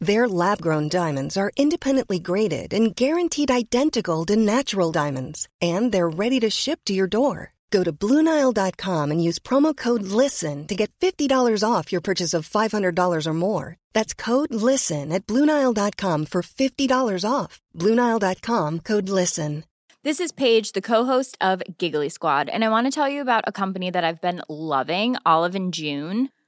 Their lab grown diamonds are independently graded and guaranteed identical to natural diamonds, and they're ready to ship to your door. Go to BlueNile.com and use promo code LISTEN to get $50 off your purchase of $500 or more. That's code LISTEN at BlueNile.com for $50 off. BlueNile.com code LISTEN. This is Paige, the co-host of Giggly Squad, and I want to tell you about a company that I've been loving, Olive and June.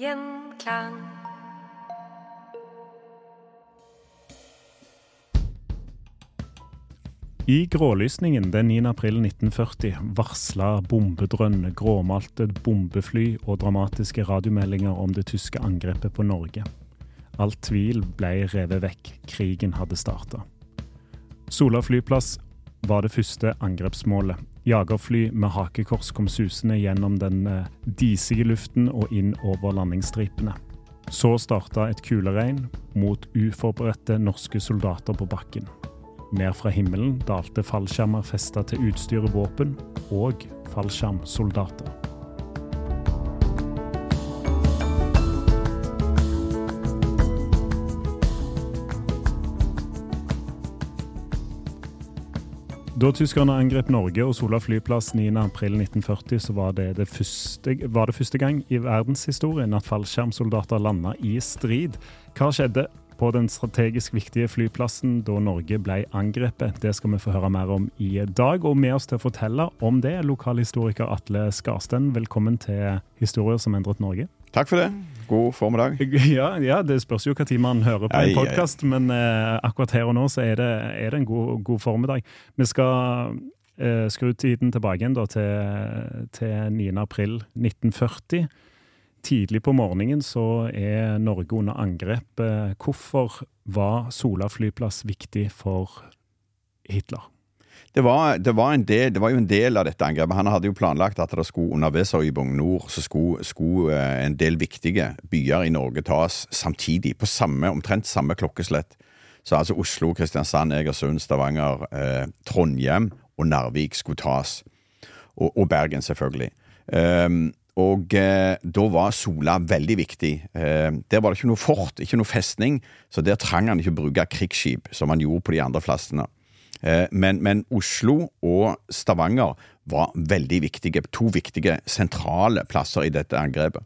Gjenklang. I grålysningen den 9. april 1940 varsla bombedrønn, gråmalte bombefly og dramatiske radiomeldinger om det tyske angrepet på Norge. All tvil ble revet vekk. Krigen hadde starta. Sola flyplass var det første angrepsmålet. Jagerfly med hakekors kom susende gjennom den eh, disige luften og inn over landingsstripene. Så starta et kuleregn mot uforberedte norske soldater på bakken. Ned fra himmelen dalte fallskjermer festa til utstyr og våpen, og fallskjermsoldater. Da tyskerne angrep Norge og Sola flyplass 9.4.1940, så var det, det første, var det første gang i verdenshistorien at fallskjermsoldater landa i strid. Hva skjedde på den strategisk viktige flyplassen da Norge ble angrepet? Det skal vi få høre mer om i dag. Og med oss til å fortelle om det, lokalhistoriker Atle Skarsten. Velkommen til Historier som endret Norge. Takk for det. God formiddag. Ja, ja det spørs jo hva tid man hører på en podkast, men eh, akkurat her og nå så er det, er det en god, god formiddag. Vi skal eh, skru tiden tilbake igjen da, til, til 9. april 1940. Tidlig på morgenen så er Norge under angrep. Eh, Hvorfor var Sola flyplass viktig for Hitler? Det var, det, var del, det var jo en del av dette angrepet. Han hadde jo planlagt at det skulle under Weserübung nord så skulle, skulle eh, en del viktige byer i Norge tas samtidig, på samme, omtrent samme klokkeslett. Så altså Oslo, Kristiansand, Egersund, Stavanger, eh, Trondheim og Narvik skulle tas. Og, og Bergen, selvfølgelig. Um, og eh, da var Sola veldig viktig. Eh, der var det ikke noe fort, ikke noe festning, så der trang han ikke å bruke krigsskip, som han gjorde på de andre plassene. Eh, men, men Oslo og Stavanger var veldig viktige, to viktige sentrale plasser i dette angrepet.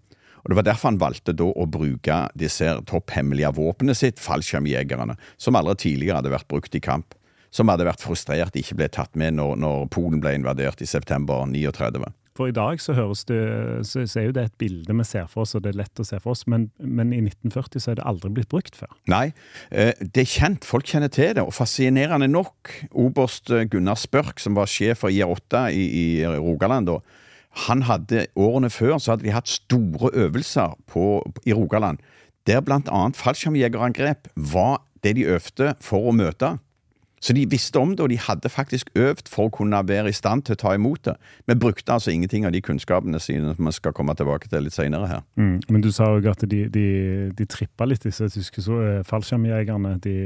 Og Det var derfor han valgte da å bruke disse topphemmelige våpenet sitt, fallskjermjegerne, som aldri tidligere hadde vært brukt i kamp. Som hadde vært frustrert de ikke ble tatt med når, når Polen ble invadert i september 39. For i dag så det, så, er jo det et bilde vi ser for oss, og det er lett å se for oss, men, men i 1940 så er det aldri blitt brukt før. Nei, eh, det er kjent, folk kjenner til det, og fascinerende nok, oberst eh, Gunnar Spørk, som var sjef for IR8 i, i Rogaland da, han hadde årene før så hadde de hatt store øvelser på, i Rogaland, der annet fallskjermjegerangrep var det de øvde for å møte. Så de visste om det, og de hadde faktisk øvd for å kunne være i stand til å ta imot det. Vi brukte altså ingenting av de kunnskapene sine som vi skal komme tilbake til litt senere her. Mm, men du sa jo at de, de, de trippa litt, disse tyske så, eh, fallskjermjegerne. De,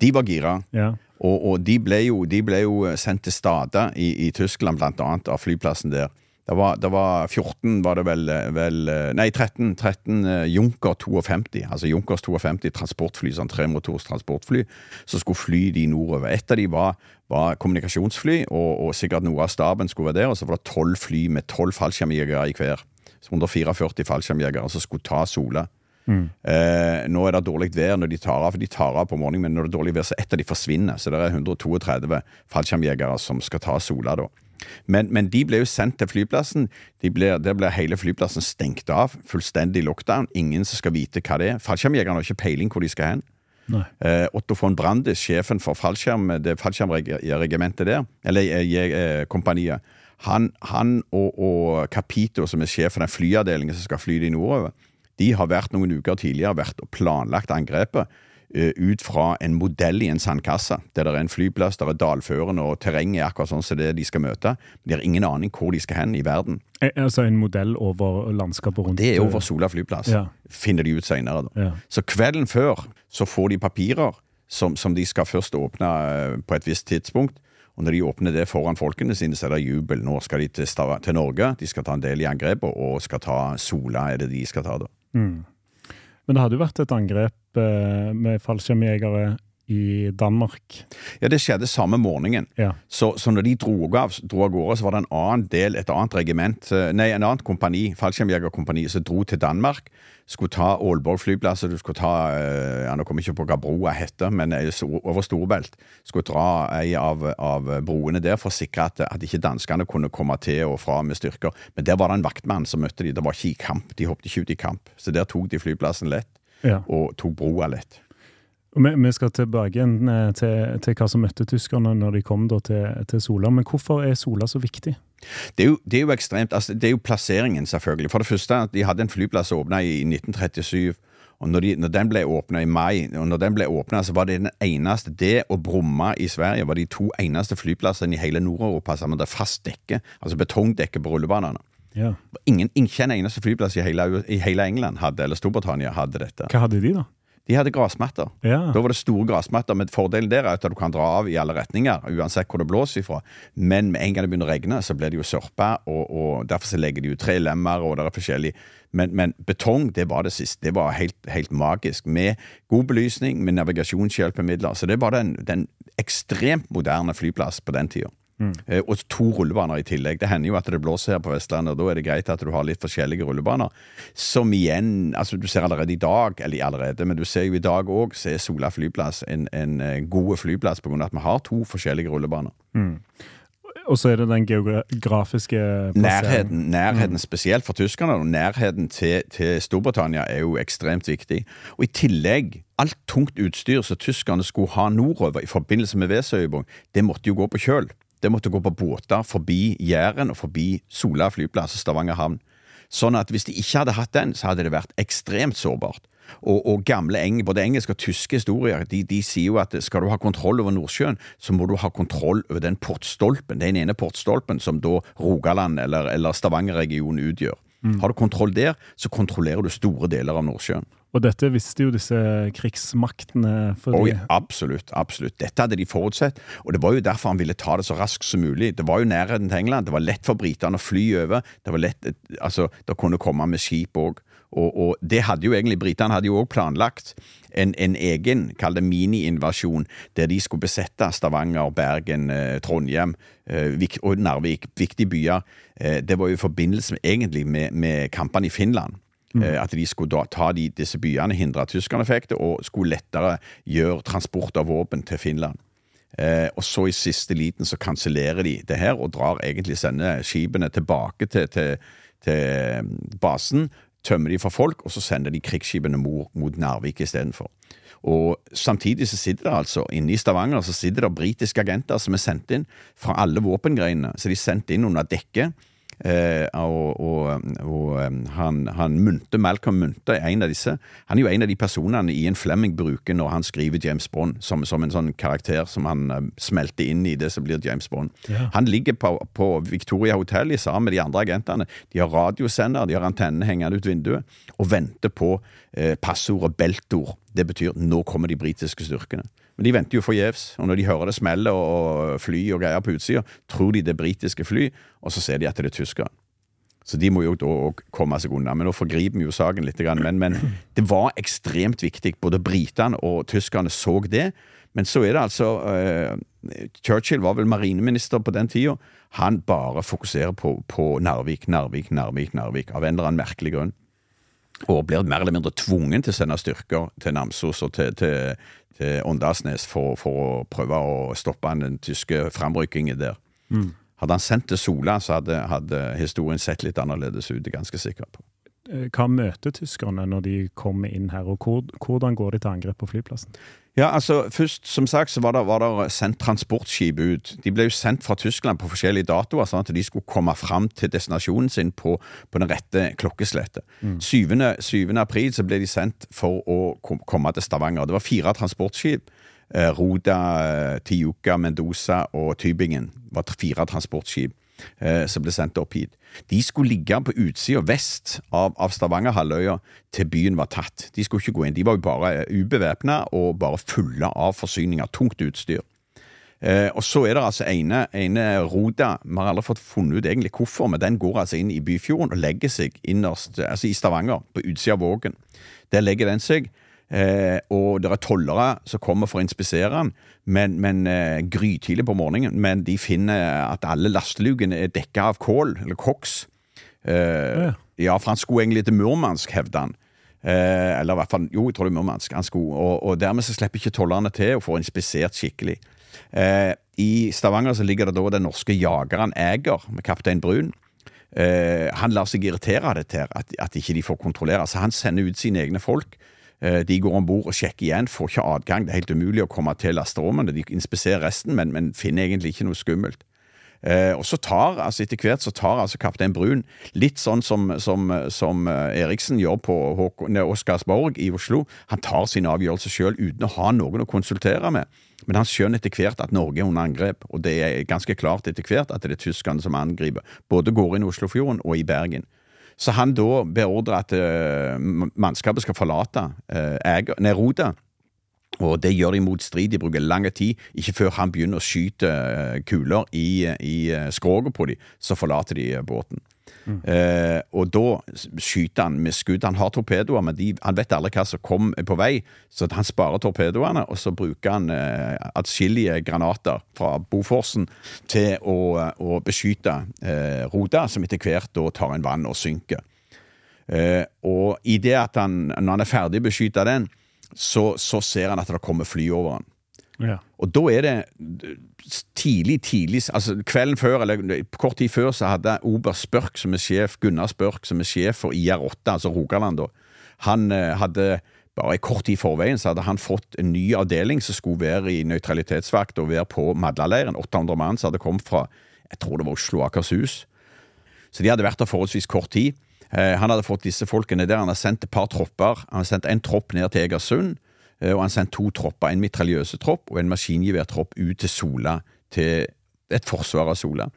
De var gira. ja. Og, og de, ble jo, de ble jo sendt til Stade i, i Tyskland, blant annet, av flyplassen der. Det var, det var 14, var det vel, vel Nei, 13, 13 eh, Junker 52. Altså Junkers 52 transportfly, sånn tremotors transportfly, som skulle fly de nordover. Et av de var, var kommunikasjonsfly, og, og, sikkert noe av staben skulle være der. Og så var det tolv fly med tolv fallskjermjegere i hver. 144 fallskjermjegere som skulle ta Sola. Mm. Eh, nå er det dårlig vær når de tar av, for de tar av på morgenen, men når det er dårlig vær, så ett av de forsvinner. Så det er 132 fallskjermjegere som skal ta Sola da. Men, men, de ble jo sendt til flyplassen. De ble, der ble hele flyplassen stengt av. Fullstendig lockdown. Ingen som skal vite hva det er. Fallskjermjegerne har ikke peiling hvor de skal hen. Eh, Otto von Brandes, sjefen for fallskjerm, det fallskjermregimentet der, eller eh, eh, kompaniet, han, han og, og, Capito, som er sjef for den flyavdelingen som skal fly de nordover, de har vært noen uker tidligere vært og planlagt angrepet. Eh, ut fra en modell i en sandkasse, der det er en flyplass, der er dalførende, og terrenget er akkurat sånn som det de skal møte. De har ingen aning hvor de skal hen i verden. Eh, altså en modell over landskapet rundt Det er over Sola flyplass, ja. finner de ut seinere. Ja. Så kvelden før så får de papirer som, som de skal først åpne eh, på et visst tidspunkt. Og når de åpner det foran folkene sine, så er det jubel. Nå skal de til, til Norge, de skal ta en del i angrepet, og skal ta Sola, er det de skal ta da. Mm. Men det hadde jo vært et angrep eh, med fallskjermjegere i Danmark. Ja, det skjedde samme morgenen. Ja. Så, så, når de dro av, dro av gårde, så var det en annen del, et annet regiment, eh, nei, en annet kompani, fallskjermjegerkompani, som dro til Danmark. Skulle ta Aalborg flyplass, du skulle ta eh, ja, Nå kommer jeg ikke på hva broa heter, men over Storbelt. Skulle dra ei av, av, broene der for å sikre at, at ikke danskene kunne komme til og fra med styrker. Men der var det en vaktmann som møtte de. Det var ikke i kamp. De hoppet ikke ut i kamp. Så der tok de flyplassen lett, ja. og tok broa litt. Vi, vi, skal tilbake igjen eh, til, til, hva som møtte tyskerne når de kom til, til, Sola. Men hvorfor er Sola så viktig? Det er jo, det er jo ekstremt, altså, det er jo plasseringen, selvfølgelig. For det første, de hadde en flyplass åpna i 1937. Og når, de, når, den ble åpna i mai, og når den ble åpnet, så var det den eneste Det og Bromma i Sverige var de to eneste flyplassene i hele Nord-Europa som hadde fast dekke, altså betongdekke på rullebanene. Ja. Ingen, ikke en eneste flyplass i hele, i hele England hadde, eller Storbritannia hadde dette. Hva hadde de, da? De hadde gressmatter. Ja. Da var det store gressmatter, Men fordelen der er at du kan dra av i alle retninger, uansett hvor det blåser ifra. Men med en gang det begynner å regne, så blir det jo sørpe, og, og derfor så legger de jo tre lemmer, og det er forskjellig. Men, men, betong, det var det siste. Det var helt, helt, magisk. Med god belysning, med navigasjonshjelpemidler. Så det var den, den ekstremt moderne flyplass på den tida. Mm. Eh, og to rullebaner i tillegg. Det hender jo at det blåser her på Vestlandet, og da er det greit at du har litt forskjellige rullebaner. Som igjen altså Du ser allerede i dag, eller allerede, men du ser jo i dag òg, så er Sola flyplass en, en eh, god flyplass pga. at vi har to forskjellige rullebaner. Mm. Og så er det den geografiske Nærheten, nærheten mm. spesielt for tyskerne. og Nærheten til, til, Storbritannia er jo ekstremt viktig. Og i tillegg, alt tungt utstyr som tyskerne skulle ha nordover i forbindelse med Vesøyebong, det måtte jo gå på kjøl. Det måtte gå på båter forbi Jæren og forbi Sola flyplass og Stavanger havn. Sånn at hvis de ikke hadde hatt den, så hadde det vært ekstremt sårbart. Og, og gamle eng, både engelske og tyske historier de, de, sier jo at skal du ha kontroll over Nordsjøen, så må du ha kontroll over den portstolpen, den ene portstolpen som da Rogaland eller, eller Stavanger-regionen utgjør. Mm. Har du kontroll der, så kontrollerer du store deler av Nordsjøen. Og dette visste jo disse krigsmaktene. Oi, absolutt. absolutt. Dette hadde de forutsett, og det var jo derfor han ville ta det så raskt som mulig. Det var jo nærheten til England, det var lett for britene å fly over. Det var lett, altså, det kunne komme med skip òg. Og, og, det hadde jo egentlig Britene hadde jo òg planlagt en, en egen, kall det mini-invasjon, der de skulle besette Stavanger, Bergen, eh, Trondheim eh, og Narvik, viktige byer. Eh, det var jo i forbindelse med, egentlig med, med kampene i Finland. Mm. Eh, at de skulle da ta de, disse byene, hindre tyskerne fikk det, og skulle lettere gjøre transport av våpen til Finland. Eh, og så i siste liten så kansellerer de det her, og drar egentlig sender skipene tilbake til, til, til, mm, basen. Tømmer de for folk, og så sender de krigsskipene mot, mot Narvik istedenfor. Og Samtidig så sitter det altså inne i Stavanger så sitter det britiske agenter som er sendt inn fra alle våpengrenene. Så de er sendt inn under dekke Eh, og, og, og han, han Munte, Malcolm Munte er en av disse. Han er jo en av de personene Ian Flemming bruker når han skriver James Bond, som, som en sånn karakter som han uh, smelter inn i det som blir James Bond. Ja. Han ligger på, på Victoria Hotel sammen med de andre agentene. De har radiosender, de har antennene hengende ut vinduet, og venter på uh, passordet beltord. Det betyr 'nå kommer de britiske styrkene'. Men de venter jo forgjeves. Og når de hører det smelle og fly og greier på utsida, tror de det er britiske fly, og så ser de at det er tyskere. Så de må jo da komme seg unna. Men nå forgriper vi jo saken litt. Men, men det var ekstremt viktig. Både britene og tyskerne så det. Men så er det altså eh, Churchill var vel marineminister på den tida. Han bare fokuserer på, på Narvik, Narvik, Narvik, Narvik, av en eller annen merkelig grunn. Og blir mer eller mindre tvungen til å sende styrker til Namsos og til, til, til Åndalsnes for, for, å prøve å stoppe den tyske framrykkingen der. Mm. Hadde han sendt til Sola, så hadde, hadde, historien sett litt annerledes ut. Det er jeg ganske sikker på. Eh, hva møter tyskerne når de kommer inn her, og hvordan går de til angrep på flyplassen? Ja, altså først, Som sagt så var det, var det sendt transportskip ut. De ble jo sendt fra Tyskland på forskjellige datoer, sånn at de skulle komme fram til destinasjonen sin på, på den rette klokkeslettet. Mm. 7. 7. april så ble de sendt for å komme til Stavanger. Det var fire transportskip. Eh, Roda, Tijuca, Mendoza og Tybingen var fire transportskip som ble sendt opp hit. De skulle ligge på utsida vest av, av Stavangerhalvøya til byen var tatt. De skulle ikke gå inn. De var jo bare eh, ubevæpna og bare fulle av forsyninger. Tungt utstyr. Eh, og så er det altså ene, ene Roda Vi har aldri fått funnet ut egentlig hvorfor, men den går altså inn i Byfjorden og legger seg innerst, altså i Stavanger, på utsida av Vågen. Der legger den seg. Eh, og det er tollere som kommer for å inspisere den, men, men eh, grytidlig på morgenen. Men de finner at alle lastelugene er dekka av kål, eller koks. Eh, ja. ja. for han skulle egentlig til Murmansk, hevder han. Eh, eller i hvert fall, jo, jeg tror det er Murmansk. Han skulle, og, og dermed så slipper ikke tollerne til å få inspisert skikkelig. Eh, I Stavanger så ligger det da den norske jageren Eger med kaptein Brun. Uh, han lar seg irritere av dette, at, at ikke de får kontrollere. Så han sender ut sine egne folk Eh, de går om bord og sjekker igjen, får ikke adgang. Det er helt umulig å komme til lasterommene. De inspiserer resten, men, men, finner egentlig ikke noe skummelt. Eh, og så tar, altså Etter hvert så tar altså kaptein Brun, litt sånn som, som, som eh, Eriksen gjør på Oscarsborg i Oslo, han tar sin avgjørelse sjøl uten å ha noen å konsultere med. Men han skjønner etter hvert at Norge er under angrep, og det er ganske klart etter hvert at det er tyskerne som angriper. Både går inn i Oslofjorden og i Bergen. Så han da beordrer at uh, mannskapet skal forlate uh, Neruda. Og det gjør de mot strid. De bruker lang tid. Ikke før han begynner å skyte uh, kuler i, i skroget på dem, så forlater de båten. Mm. Eh, og da skyter han med skudd. Han har torpedoer, men de, han vet aldri hva som kom på vei, så han sparer torpedoene, og så bruker han eh, atskillige granater fra Boforsen til å, å beskytte eh, Roda, som etter hvert da tar en vann og synker. Eh, og i det at han, når han er ferdig å beskytte den, så, så ser han at det kommer fly over han. Ja. Og da er det tidlig, tidlig altså Kvelden før, eller kort tid før, så hadde Ober Spørk, som er sjef, Gunnar Spørk, som er sjef for IR8, altså Rogaland, da. Han eh, hadde bare i kort tid i forveien så hadde han fått en ny avdeling som skulle være i nøytralitetsvakt og være på Madlaleiren. 800 mann som hadde kommet fra jeg tror det var Oslo og Akershus. Så de hadde vært der forholdsvis kort tid. Eh, han hadde fått disse folkene der. Han hadde sendt et par tropper. Han hadde sendt en tropp ned til Egersund. Eh, og han sendte to tropper, en mitraljøsetropp og en maskingeværtropp ut til Sola, til et forsvar av Sola.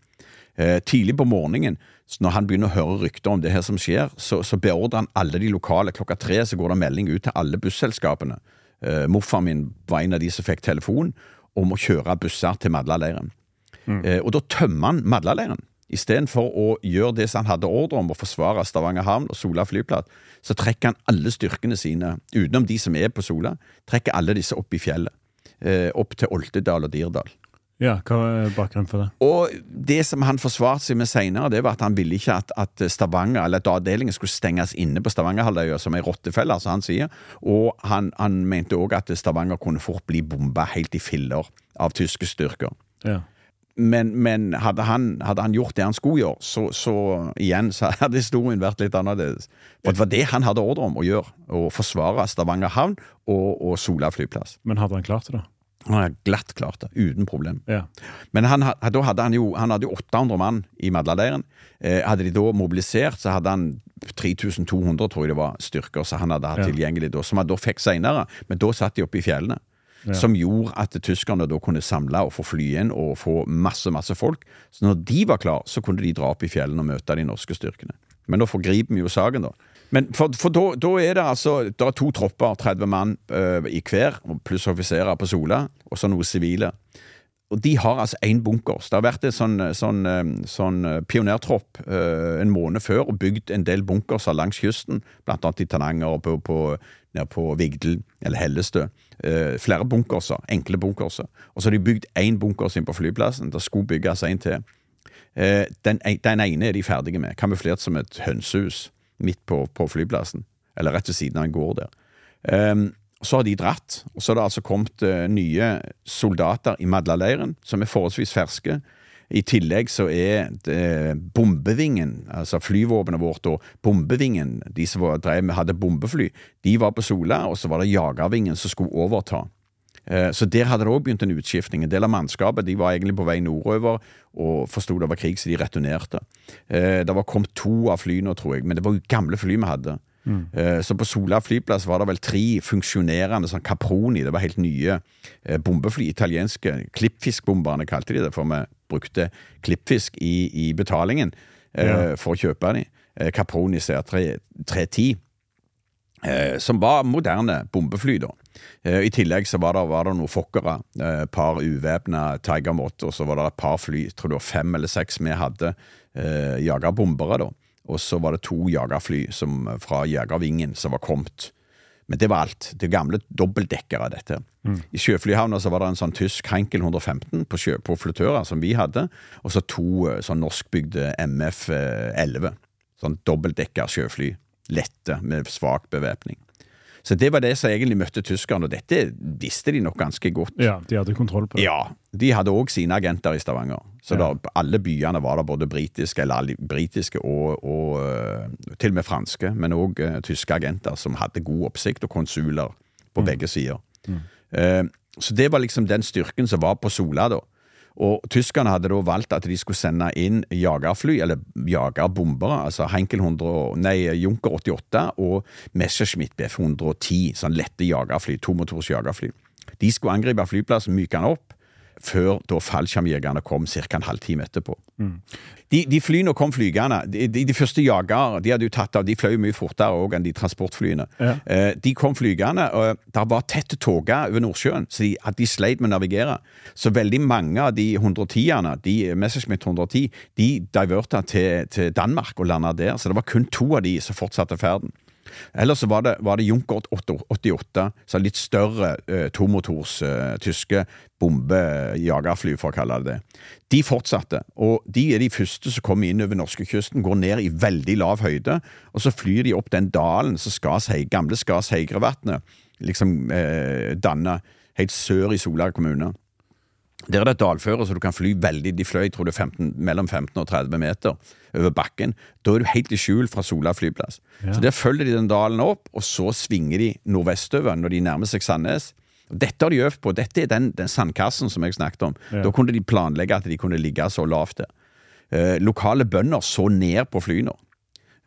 Eh, tidlig på morgenen, når han begynner å høre rykter om det her som skjer, så, så beordrer han alle de lokale. Klokka tre så går det melding ut til alle busselskapene. Uh, Morfar min var en av de som fikk telefon om å kjøre busser til Madlaleiren. Mm. Og da tømmer han Madlaleiren. Istedenfor å gjøre det som han hadde ordre om, å forsvare Stavanger havn og Sola flyplass, så trekker han alle styrkene sine, utenom de som er på Sola, trekker alle disse opp i fjellet. Eh, opp til Oltedal og Dirdal. Ja, Hva er bakgrunnen for det? Og Det som han forsvarte seg med senere, det var at han ville ikke at, at Stavanger, eller at avdelingen skulle stenges inne på Stavangerhalvøya som ei rottefelle, som han sier. Og han, han mente òg at Stavanger kunne fort bli bomba helt i filler av tyske styrker. Ja men, men hadde, han, hadde, han, gjort det han skulle gjøre, så, så, igjen så hadde historien vært litt annerledes. For det var det han hadde ordre om å gjøre. Å forsvare Stavanger havn og, og Sola flyplass. Men hadde han klart det, da? Han hadde glatt klart det, uten problem. Ja. Men han, da hadde han jo han hadde 800 mann i Madlaleiren. Eh, hadde de da mobilisert, så hadde han 3200, tror jeg det var, styrker som han hadde hatt ja. tilgjengelig da, som han da fikk seinere. Men da satt de oppe i fjellene ja. som gjorde at tyskerne da kunne samle og få fly inn og få masse, masse folk. Så når de var klar, så kunne de dra opp i fjellene og møte de norske styrkene. Men da forgriper vi jo saken, da. Men for, for da, da, er det altså Det er to tropper, 30 mann øh, i hver, pluss offiserer på Sola, og så noen sivile. og de har altså én bunkers. Det har vært en sånn, sånn, sånn pionertropp en måned før og bygd en del bunkerser langs kysten, blant annet i Tananger og på, på, nede på Vigdel, eller Hellestø. Flere bunkerser, enkle bunkerser. Og så har de bygd én bunkers inn på flyplassen. Det skulle bygges en til. Den, den, ene er de ferdige med, kamuflert som et hønsehus midt på, på flyplassen. Eller rett ved siden av en gård der. Eh, så har de dratt, og så har det altså kommet uh, nye soldater i Madla-leiren, som er forholdsvis ferske. I tillegg så er bombevingen, altså flyvåpenet vårt og bombevingen, de som drev med, hadde bombefly, de var på Sola, og så var det jagervingen som skulle overta. Uh, så der hadde det òg begynt en utskiftning. En del av mannskapet de var egentlig på vei nordover og forsto det var krig, så de returnerte. Uh, det var kommet to av flyene, tror jeg, men det var jo gamle fly vi hadde. Mm. Så på Sola flyplass var det vel tre funksjonerende sånn Caproni, det var helt nye eh, bombefly. Italienske klippfiskbomberne kalte de det, for vi brukte klippfisk i, i betalingen eh, ja. for å kjøpe dem. Caproni CR310. Som var moderne bombefly, da. I tillegg så var det, var det noen Fokkere, et par uvæpna Tiger Mott, og så var det et par fly, jeg tror det var fem eller seks vi hadde, eh, jagerbombere, da. Og så var det to jagerfly som, fra Jegervingen som var kommet. Men det var alt. Det gamle dobbeltdekkere, dette. Mm. I sjøflyhavna så var det en sånn tysk Heinkel 115 på, sjø, på flytører som vi hadde, og så to eh, sånn norskbygde MF11. Sånn dobbeltdekka sjøfly. Lette, med svak bevæpning. Så det var det som egentlig møtte tyskerne, og dette visste de nok ganske godt. Ja, De hadde kontroll på det. Ja, De hadde òg sine agenter i Stavanger. Så ja. da, alle byene var der både britiske, eller britiske og, og uh, til og med franske, men òg uh, tyske agenter som hadde god oppsikt, og konsuler på mm. begge sider. Mm. Uh, så det var liksom den styrken som var på Sola da. Og Tyskerne hadde da valgt at de skulle sende inn jagerfly, eller jagerbombere, altså Heinkel 100, nei, Junker 88 og Messerschmitt Bf 110, sånn lette jagerfly, tomotors jagerfly. De skulle angripe flyplassen, myke den opp, før da fallskjermjegerne kom ca. en halvtime etterpå. Mm. De, de, flyene kom flygende. De, de, de første jagere de hadde jo tatt av, de fløy mye fortere også enn de transportflyene. Ja. Eh, de kom flygende, og det var tette tåke over Nordsjøen, så de, de sleit med å navigere. Så veldig mange av de 110-erne, de Messerschmitt 110, de diverta til, til Danmark og landa der. Så det var kun to av de som fortsatte ferden. Ellers så var det, var det Junker 88, så litt større eh, tomotors eh, tyske bombejagerfly, for å kalle det det. De fortsatte, og de er de første som kommer inn over norskekysten, går ned i veldig lav høyde, og så flyr de opp den dalen som Skashei, gamle Skasheigervatnet liksom eh, danner helt sør i Sola kommune. Der er det et dalføre, så du kan fly veldig De fløy jeg tror det er 15, mellom 15 og 30 meter over bakken. Da er du helt i skjul fra Sola flyplass. Ja. Så Der følger de den dalen opp, og så svinger de nordvestover når de nærmer seg Sandnes. Dette har de øvd på. Dette er den, den sandkassen som jeg snakket om. Ja. Da kunne de planlegge at de kunne ligge så lavt der. Eh, lokale bønder så ned på flyene.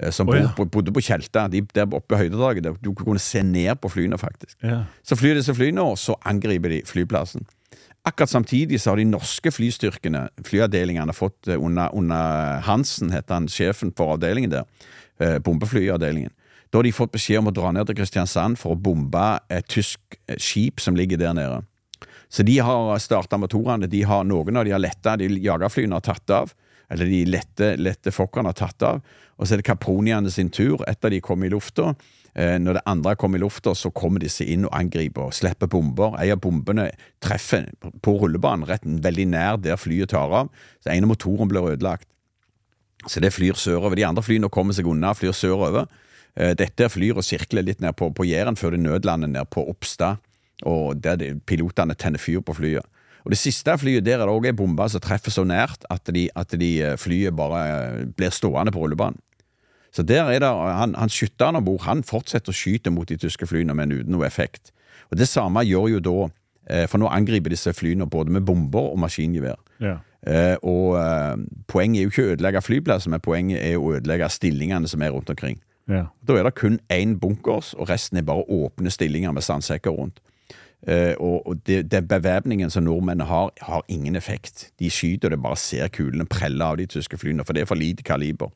Eh, som oh, ja. bodde på Tjelta, de der oppe i høydedraget. Du kunne se ned på flyene, faktisk. Så flyr disse flyene, og så angriper de flyplassen. Akkurat samtidig så har de norske flystyrkene, flyavdelingene, fått eh, under, under Hansen, heter han sjefen for avdelingen der, eh, bombeflyavdelingen. Da har de fått beskjed om å dra ned til Kristiansand for å bombe et tysk eh, skip som ligger der nede. Så de har starta motorene. De har, noen av de har letta, de jagerflyene har tatt av. Eller de lette, lette fokkerne har tatt av. Og så er det kaproniene sin tur etter de kom i lufta. Eh, når det andre kommer i lufta, så kommer disse inn og angriper og slipper bomber. En av bombene treffer på rullebanen rett veldig nær der flyet tar av, så en av motoren blir ødelagt. Så det flyr sørover. De andre flyene kommer seg unna, flyr sørover. Eh, dette flyr og sirkler litt ned på, på Jæren før det nødlander ned på Oppstad, og der de, pilotene tenner fyr på flyet. Og Det siste flyet der er det òg ei bombe som treffer så nært at, de, at de eh, flyet bare blir stående på rullebanen. Så der er det, han, han skytteren om bord han fortsetter å skyte mot de tyske flyene, men uten noe effekt. Og Det samme gjør jo da eh, For nå angriper disse flyene både med bomber og maskingevær. Ja. Eh, og eh, Poenget er jo ikke å ødelegge flyplasser, men poenget er å ødelegge stillingene som er rundt omkring. Ja. Da er det kun én bunkers, og resten er bare åpne stillinger med sandsekker rundt. Uh, og det, det bevæpningen som nordmennene har, har ingen effekt. De skyter, og det bare ser kulene prelle av de tyske flyene, for det er for lite kaliber.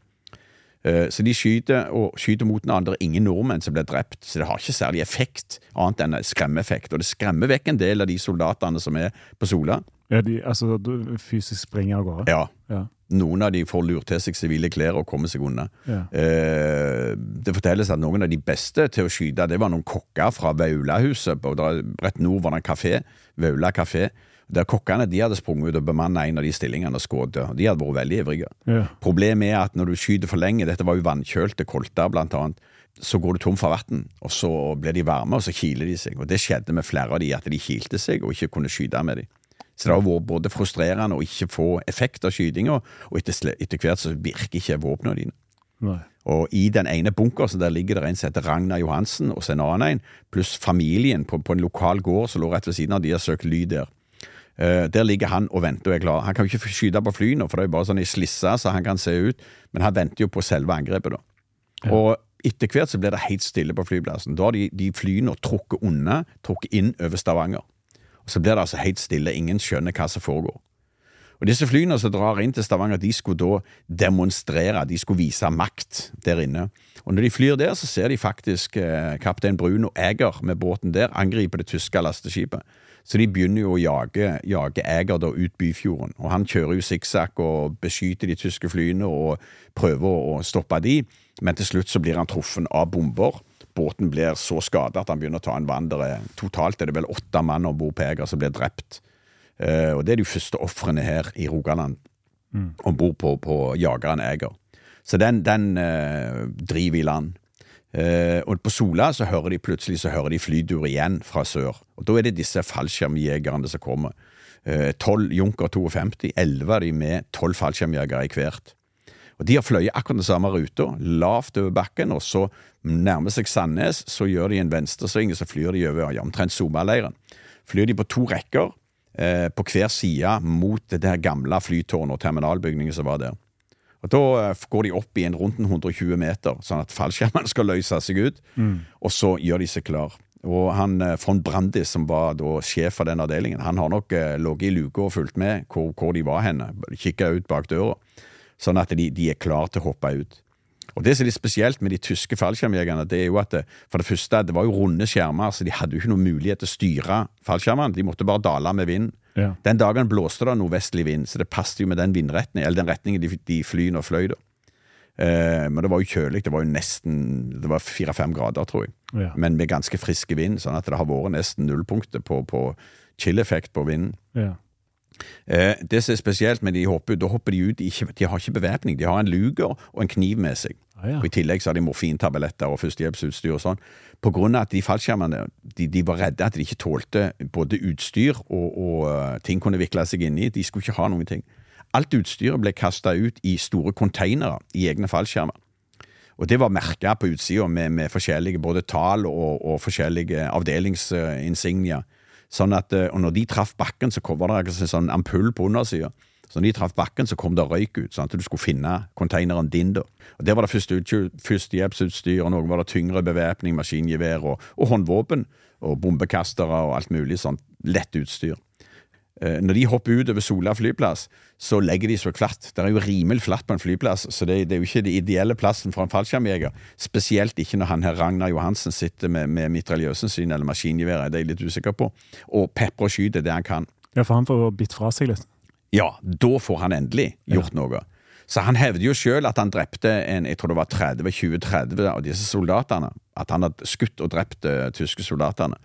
Eh, så de skyter og skyter mot den andre. Ingen nordmenn som blir drept. Så det har ikke særlig effekt, annet enn skremmeeffekt. Og det skremmer vekk en del av de soldatene som er på Sola. Ja, de, altså du fysisk springer av gårde? Ja. Ja. Noen av de får lurt til seg sivile klær og kommer seg unna. Ja. Eh, det fortelles at noen av de beste til å skyte, det var noen kokker fra Vaulahuset. Rett nord var det en kafé, Vaula kafé. Der kokkene de hadde sprunget ut og bemannet en av de stillingene og skutt. De hadde vært veldig ivrige. Ja. Problemet er at når du skyter for lenge, dette var jo vannkjølte kolter blant annet, så går du tom for vann, og så blir de varme, og så kiler de seg. Og Det skjedde med flere av de, at de kilte seg og ikke kunne skyte med dem. Så det har vært både frustrerende å ikke få effekt av skytinga, og etter, etter hvert så virker ikke våpnene dine. Nei. Og i den ene bunkersen der ligger det en som heter Ragnar Johansen, og så en annen en, pluss familien på, på en lokal gård som lå rett ved siden av, de har søkt ly der. Eh, der ligger han og venter og er klar. Han kan jo ikke skyte på fly nå, for det er jo bare sånn i slissa, så han kan se ut, men han venter jo på selve angrepet, da. Og etter hvert så blir det helt stille på flyplassen. Da har de, de flyene trukket unna, trukket inn over Stavanger. Og så blir det altså helt stille, ingen skjønner hva som foregår. Og disse flyene som drar inn til Stavanger, de skulle da demonstrere, de skulle vise makt der inne. Og når de flyr der, så ser de faktisk eh, kaptein Bruno Eger med båten der angripe det tyske lasteskipet. Så de begynner jo å jage, jage Eger da ut Byfjorden. Og han kjører jo sikksakk og beskyter de tyske flyene og prøver å stoppe de, men til slutt så blir han truffet av bomber. Båten blir så skadet at han begynner å ta en vandrer. Er, totalt er det vel åtte mann om bord på Eger som blir drept. Eh, og det er de første ofrene her i Rogaland om bord på, på jageren Eger. Så den, den eh, driver i land. Eh, og på Sola så hører de plutselig så hører de flydur igjen fra sør. Og Da er det disse fallskjermjegerne som kommer. Tolv Junker 52, elleve av de med tolv fallskjermjegere i hvert. Og De har fløyet akkurat den samme ruta, lavt over bakken, og så nærmer seg Sandnes, så gjør de en venstresving, og så flyr de over ja, omtrent Somaleiren. Flyr de på to rekker eh, på hver side mot det der gamle flytårnet og terminalbygningen som var der. Og Da eh, går de opp i en rundt en 120 meter, sånn at fallskjermene skal løse seg ut, og så gjør de seg klar. Og han eh, von Brandis, som var da sjef for den avdelingen, han har nok eh, ligget i luka og fulgt med hvor, hvor de var henne, kikka ut bak døra, sånn at de, de er klar til å hoppe ut. Og Det som er litt spesielt med de tyske fallskjermjegerne, det er jo at det, for det første, det var jo runde skjermer, så de hadde jo ikke noen mulighet til å styre fallskjermene. De måtte bare dale med vind. Ja. Den dagen blåste det nordvestlig vind, så det passet jo med den vindretningen, eller den retningen de, de flyene fløy da. Eh, men det var jo kjølig. Det var jo nesten Det var fire-fem grader, tror jeg. Ja. Men med ganske friske vind, sånn at det har vært nesten nullpunktet på, på chill-effekt på vinden. Ja. Eh, det som er spesielt med de hopper ut, da hopper de ut ikke, De har ikke bevæpning. De har en luger og en kniv med seg. Ah, ja. Og I tillegg så har de morfintabletter og førstehjelpsutstyr og sånn. På grunn av at de fallskjermene de, de var redde at de ikke tålte både utstyr og, og eh, ting kunne vikle seg inni. De skulle ikke ha noen ting. Alt utstyret ble kasta ut i store konteinere i egne fallskjermer. Og det var merka på utsida med, med forskjellige både tall og, og forskjellige avdelingsinsignier. Sånn at, eh, og når de traff bakken, så var det en sånn ampull på undersida. Så når de traff bakken, så kom det røyk ut, sånn at du skulle finne konteineren din. da. Og Der var det første utstyr- førstehjelpsutstyr, og noe var det tyngre bevæpning, maskingevær og, og håndvåpen. Og bombekastere og alt mulig sånn lett utstyr. Eh, Når de hopper ut over Sola flyplass, så legger de seg klatt. Det er jo rimelig flatt på en flyplass, så det, det er jo ikke den ideelle plassen for en fallskjermjeger. Spesielt ikke når han her Ragnar Johansen sitter med, med mitraljøsen sin eller maskingeværet, det er jeg litt usikker på, og peprer og skyter det han kan. ja, for han får bitt fra seg litt. Ja, da får han endelig gjort noe. Så han hevder jo sjøl at han drepte en, jeg tror det var 30-20-30 av disse soldatene. At han hadde skutt og drept de tyske soldatene.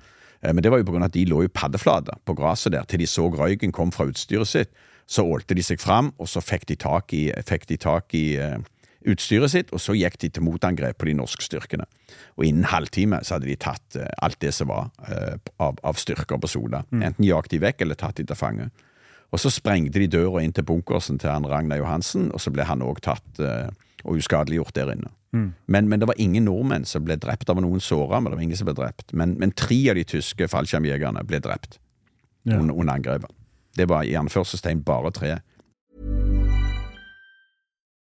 Eh, Men det var jo av at de lå i paddeflate på gresset der til de så røyken kom fra utstyret sitt. Så ålte de seg fram, og så fikk de tak i, de tak i uh, utstyret sitt, og så gikk de til motangrep på de norske styrkene. Og innen halvtime så hadde de tatt alt det som var av, av styrker på Sola. Enten jagt de vekk eller tatt de til fange. Og så sprengte de døra inn til bunkersen til han Ragnar Johansen, og så ble han òg tatt eh, og uskadeliggjort der inne. Men, men det var ingen nordmenn som ble drept. Det var noen såra, men det var ingen som ble drept. Men, men tre av de tyske fallskjermjegerne ble drept Ja. under, under angrepet. Det var i anførselstegn bare tre.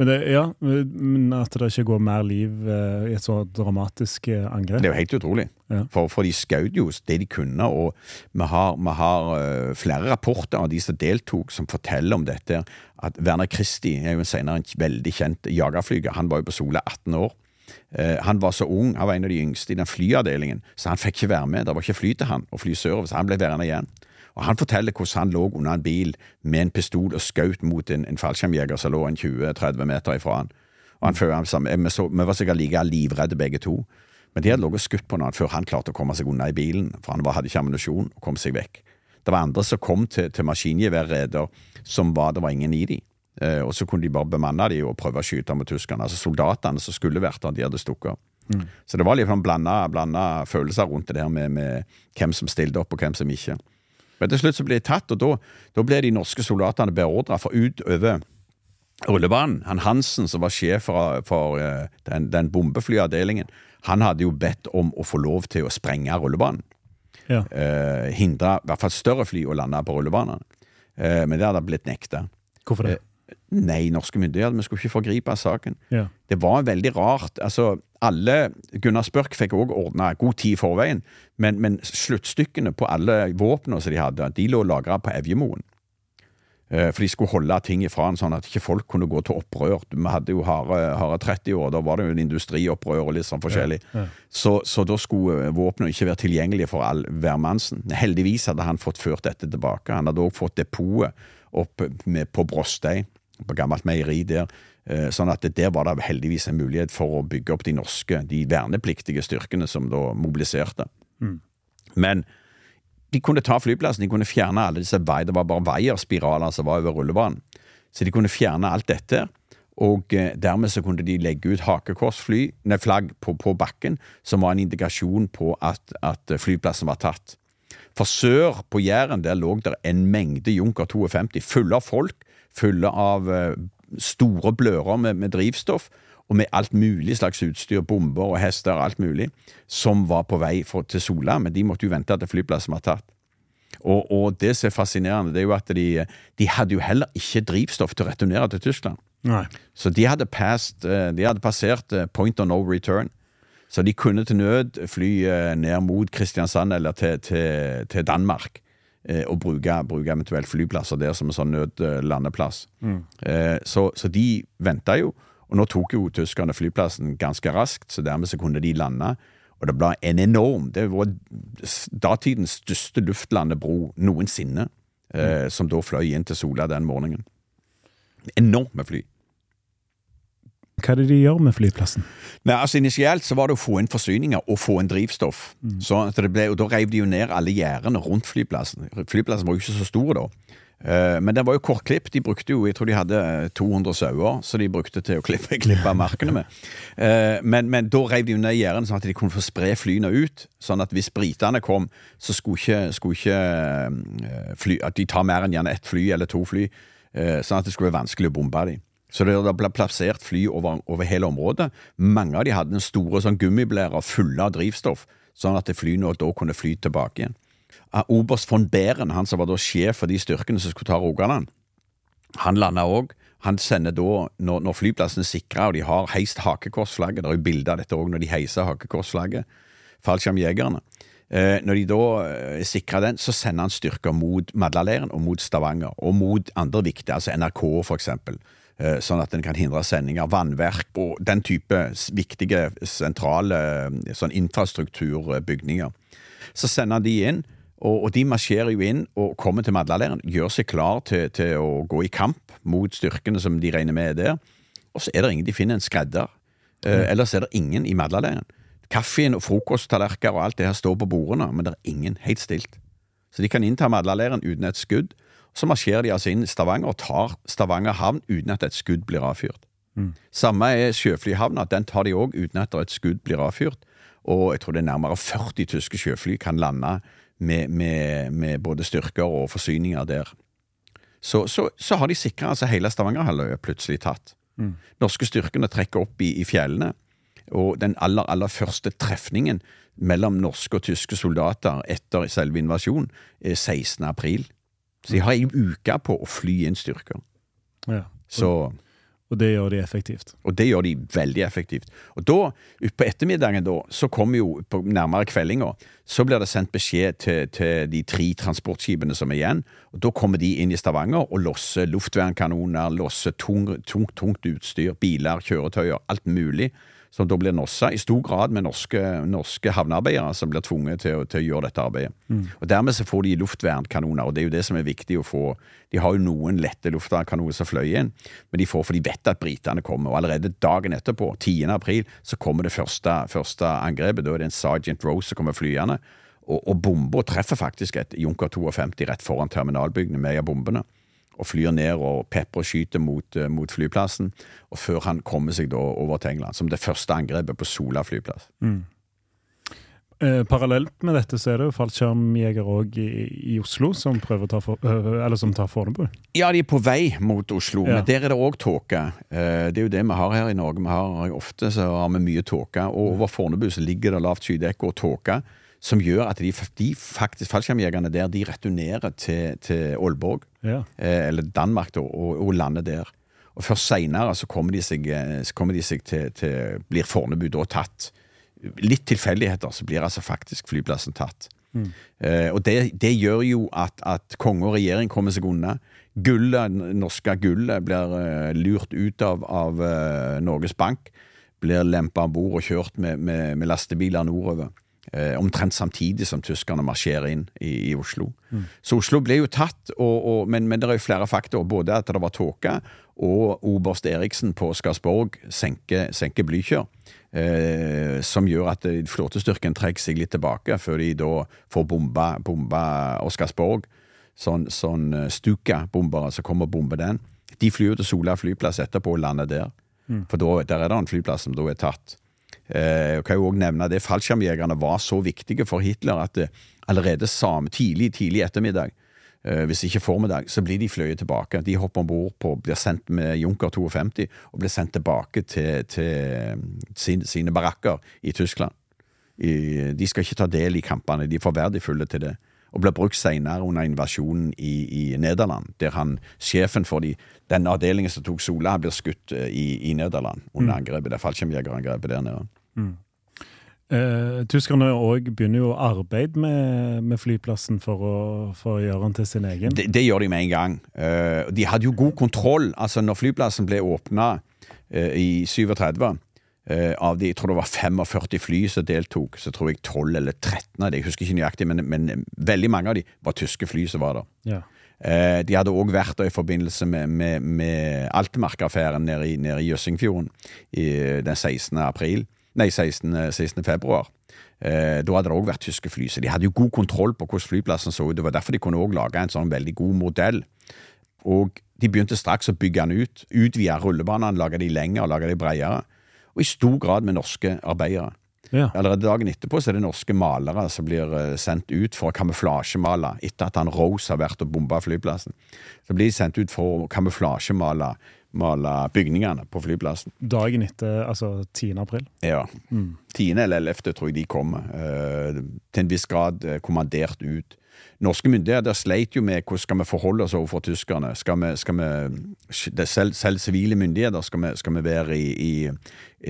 Men, det, ja, men at det ikke går mer liv eh, i et så dramatisk eh, angrep. Det er jo helt utrolig. Ja. For, for de skjøt jo det de kunne, og vi har, vi har eh, flere rapporter av de som deltok, som forteller om dette. At Werner Christie er jo senere en veldig kjent jagerflyger. Han var jo på Sola 18 år. Han var så ung, han var en av de yngste i den flyavdelingen, så han fikk ikke være med. Det var ikke fly til han å fly sørover, så han ble værende igjen. Og Han forteller hvordan han lå under en bil med en pistol og skjøt mot en, en fallskjermjeger som lå en 20-30 meter ifra han. Og han følte ham vi, så, vi var sikkert like livredde begge to. Men de hadde ligget og skutt på han før han klarte å komme seg unna i bilen, for han var, hadde ikke ammunisjon og kom seg vekk. Det var andre som kom til, til maskingeværreder som var, det var ingen i de. Eh, og så kunne de bare bemanne de og prøve å skyte mot tyskerne. Altså Soldatene som skulle vært der, de hadde stukket Mm. Så det var litt sånn blanda, blanda følelser rundt det der med, med hvem som stilte opp og hvem som ikke. Men til slutt så ble de tatt, og da, da ble de norske soldatene beordra for utover rullebanen. Han Hansen, som var sjef for, for eh, den, den bombeflyavdelingen, han hadde jo bedt om å få lov til å sprenge rullebanen. Ja. Eh, hindre i hvert fall større fly å lande på rullebanene. Eh, men det hadde blitt nekta. Hvorfor det? Nei, norske myndigheter, vi skulle ikke forgripe saken. Ja. Det var veldig rart. altså alle, Gunnar Spørk fikk òg ordna god tid i forveien, men, men sluttstykkene på alle våpnene som de hadde, de lå lagra på Evjemoen. Eh, For de skulle holde ting ifra en sånn at ikke folk kunne gå til opprør. Vi hadde jo harde, harde 30 år, da var det jo en industriopprør og litt sånn forskjellig. Så, så da skulle eh, våpnene ikke være tilgjengelige for all hvermannsen. Heldigvis hadde han fått ført dette tilbake. Han hadde òg fått depotet opp med, på Brostei, på gammelt meieri der. Eh, Sånn at det, der var det heldigvis en mulighet for å bygge opp de norske, de vernepliktige styrkene som da mobiliserte. Men de kunne ta flyplassen, de kunne fjerne alle disse vei, det var bare veierspiraler som var over rullebanen. Så de kunne fjerne alt dette, og eh, dermed så kunne de legge ut hakekorsfly, nei, flagg på, på bakken, som var en indikasjon på at, at flyplassen var tatt. For sør på Jæren der lå der en mengde Junker 52, fulle av folk, fulle av eh, store blører med, med drivstoff, og med alt mulig slags utstyr, bomber og hester og alt mulig, som var på vei for, til Sola, men de måtte jo vente til flyplassen var tatt. Og, og det som er fascinerende, det er jo at de, de hadde jo heller ikke drivstoff til å returnere til Tyskland. Nei. Så de hadde, passed, eh, de hadde passert eh, point of no return. Så de kunne til nød fly ned mot Kristiansand eller til, til, til Danmark. Eh, Og bruke, bruke eventuelt flyplasser der som en sånn nødlandeplass. Eh, Så, så de venta jo, og nå tok jo tyskerne flyplassen ganske raskt, så dermed så kunne de lande. Og det ble en enorm Det var datidens største luftlandebro noensinne, eh, som da fløy inn til Sola den morgenen. Enorme fly. Hva er det de gjør med flyplassen? Nei, altså Initielt så var det å få inn forsyninger og få inn drivstoff. Så at det ble, og Da reiv de jo ned alle gjerdene rundt flyplassen. Flyplassen var jo ikke så stor da. Eh, Men den var jo kortklipp. De brukte jo, jeg tror de hadde eh, 200 sauer, så de brukte til å klippe, klippe markene med. Eh, Men, men da reiv de jo ned gjerdene sånn at de kunne få spre flyene ut. Sånn at hvis britene kom, så skulle ikke, skulle ikke eh, fly, at de tar mer enn gjerne ett fly eller to fly. eh, Sånn at det skulle være vanskelig å bombe dem. Så det ble plassert fly over, over hele området. Mange av de hadde en store sånn gummiblærer fulle av drivstoff, sånn at flyene da kunne fly tilbake igjen. Ah, Oberst von Behren, han som var da sjef for de styrkene som skulle ta Rogaland, han landa òg. Han sender da, når, når flyplassen er sikra og de har heist hakekorsflagget Det er jo bilde av dette òg når de heiser hakekorsflagget, fallskjermjegerne. Eh, når de da eh, sikrer den, så sender han styrker mot Madlaleiren og mot Stavanger, og mot andre viktige, altså NRK for eksempel, eh, sånn at den kan hindre sendinger, vannverk og den type viktige, sentrale eh, sånn infrastrukturbygninger. Så sender de inn, og, og de marsjerer jo inn og kommer til Madlaleiren, gjør seg klar til, til å gå i kamp mot styrkene som de regner med er der. Og så er det ingen, de finner en skredder. Eh, ellers er det ingen i Madlaleiren. Kaffen og frokosttallerkener og alt det her står på bordene, men det er ingen helt stilt. Så de kan innta Madlaleiren uten et skudd. Så marsjerer de altså inn Stavanger og tar Stavanger havn uten at et skudd blir avfyrt. Samme er sjøflyhavna. Den tar de òg uten at et skudd blir avfyrt. Og jeg tror det er nærmere 40 tyske sjøfly kan lande med, med, med både styrker og forsyninger der. Så, så, så har de sikra altså hele Stavangerhalvøya plutselig tatt. Norske styrkene trekker opp i, i fjellene, og den aller, aller første trefningen mellom norske og tyske soldater etter selve invasjonen er 16. april. Så de har en uke på å fly inn styrker. Ja. Så, Og det gjør de effektivt. og det gjør de veldig effektivt. Og da, utpå ettermiddagen, da, så kommer jo på nærmere kveldinga, så blir det sendt beskjed til, til de tre transportskipene som er igjen. og Da kommer de inn i Stavanger og losser luftvernkanoner, losser tung, tungt, tungt utstyr, biler, kjøretøyer, alt mulig. Som da blir nossa i stor grad med norske, norske havnearbeidere som blir tvunget til, til å gjøre dette arbeidet. Og Dermed så får de luftvernkanoner, og det er jo det som er viktig å få. De har jo noen lette luftvernkanoner som fløy inn, men de får for de vet at britene kommer. Og allerede dagen etterpå, 10. april, så kommer det første, første angrepet. Da er det en Sergeant Rose som kommer flyende. Og, og bomba treffer faktisk et Junker 52 rett foran terminalbygningen med bombene. Og flyr ned og pepperskyter mot, eh, mot flyplassen. Og før han kommer seg da over til England, som det første angrepet på Sola flyplass. Eh, parallelt med dette så er det jo fallskjermjegere òg i, i Oslo som prøver å ta for, øh, eller som tar Fornebu. Ja, de er på vei mot Oslo, Ja. men der er det òg tåke. Eh, Det er jo det vi har her i Norge. Vi har Ofte så har vi mye tåke, og over Fornebu så ligger det lavt skydekke og tåke, som gjør at de, de faktisk fallskjermjegerne der, de returnerer til, til Aalborg, Ja. eh, eller Danmark, da, og, og lander der. Og først seinere så kommer de seg, eh, kommer de seg til, til Blir Fornebu da tatt. Litt tilfeldigheter, så blir altså faktisk flyplassen tatt. Eh, og det, det gjør jo at, at konge og regjering kommer seg unna. Gullet, norske gullet blir uh, lurt ut av, av uh, Norges Bank. Blir lempa om bord og kjørt med, med, med lastebiler nordover. Eh, omtrent samtidig som tyskerne marsjerer inn i, i Oslo. Så Oslo ble jo tatt, og, og, men, men det er jo flere faktorer. Både at det var tåke, og oberst Eriksen på Skarsborg senker, senker Blykjør. Eh, som gjør at flåtestyrken trekker seg litt tilbake, før de da får bomba, bomba Oscarsborg. Sånn, sånn eh, Stuka-bombere som kommer og bomber den. De flyr jo til Sola flyplass etterpå og lander der. For da, der er det en flyplass som da er tatt. Eh, jeg kan jo også nevne det Fallskjermjegerne var så viktige for Hitler at allerede samme tidlig, tidlig ettermiddag, eh, hvis ikke formiddag, så blir de fløyet tilbake. De hopper om bord på, blir sendt med Junker 52 og blir sendt tilbake til, til sin, sine barakker i Tyskland. De skal ikke ta del i kampene, de er for verdifulle til det. Og blir brukt senere under invasjonen i, i Nederland, der han, sjefen for de, den avdelingen som tok Sola, blir skutt eh, i, i Nederland under angrepet, det fallskjermjegerangrepet der nede. Eh, tyskerne òg begynner jo å arbeide med, med flyplassen for å, for å gjøre den til sin egen. Det, det gjør de med en gang. Eh, de hadde jo god kontroll. Altså, når flyplassen ble åpna i 37 eh, av de, jeg tror det var 45 fly som deltok, så tror jeg 12 eller 13 av de, jeg husker ikke nøyaktig, men, men veldig mange av de var tyske fly som var der. Ja. Eh, de hadde òg vært der i forbindelse med, med, med Altmark-affæren nede i, nede i Jøssingfjorden den 16. april. Nei, 16. 16. februar. Eh, da hadde det òg vært tyske fly, så de hadde jo god kontroll på hvordan flyplassen så ut. Det var derfor de kunne òg lage en sånn veldig god modell. Og de begynte straks å bygge den ut. Utvide rullebanene, lage de lengre lage de bredere. Og i stor grad med norske arbeidere. Ja. Allerede dagen etterpå så er det norske malere som blir eh, sendt ut for å kamuflasjemale etter at han Rose har vært og bomba flyplassen. Så blir de sendt ut for å kamuflasjemale male bygningene på flyplassen. Dagen etter, altså 10. april. Ja. 10. eller 11. tror jeg de kommer. eh, til en viss grad eh, kommandert ut. Norske myndigheter sleit jo med hvordan skal vi forholde oss overfor tyskerne. Skal vi, skal vi selv, selv sivile myndigheter skal vi, skal vi være i, i,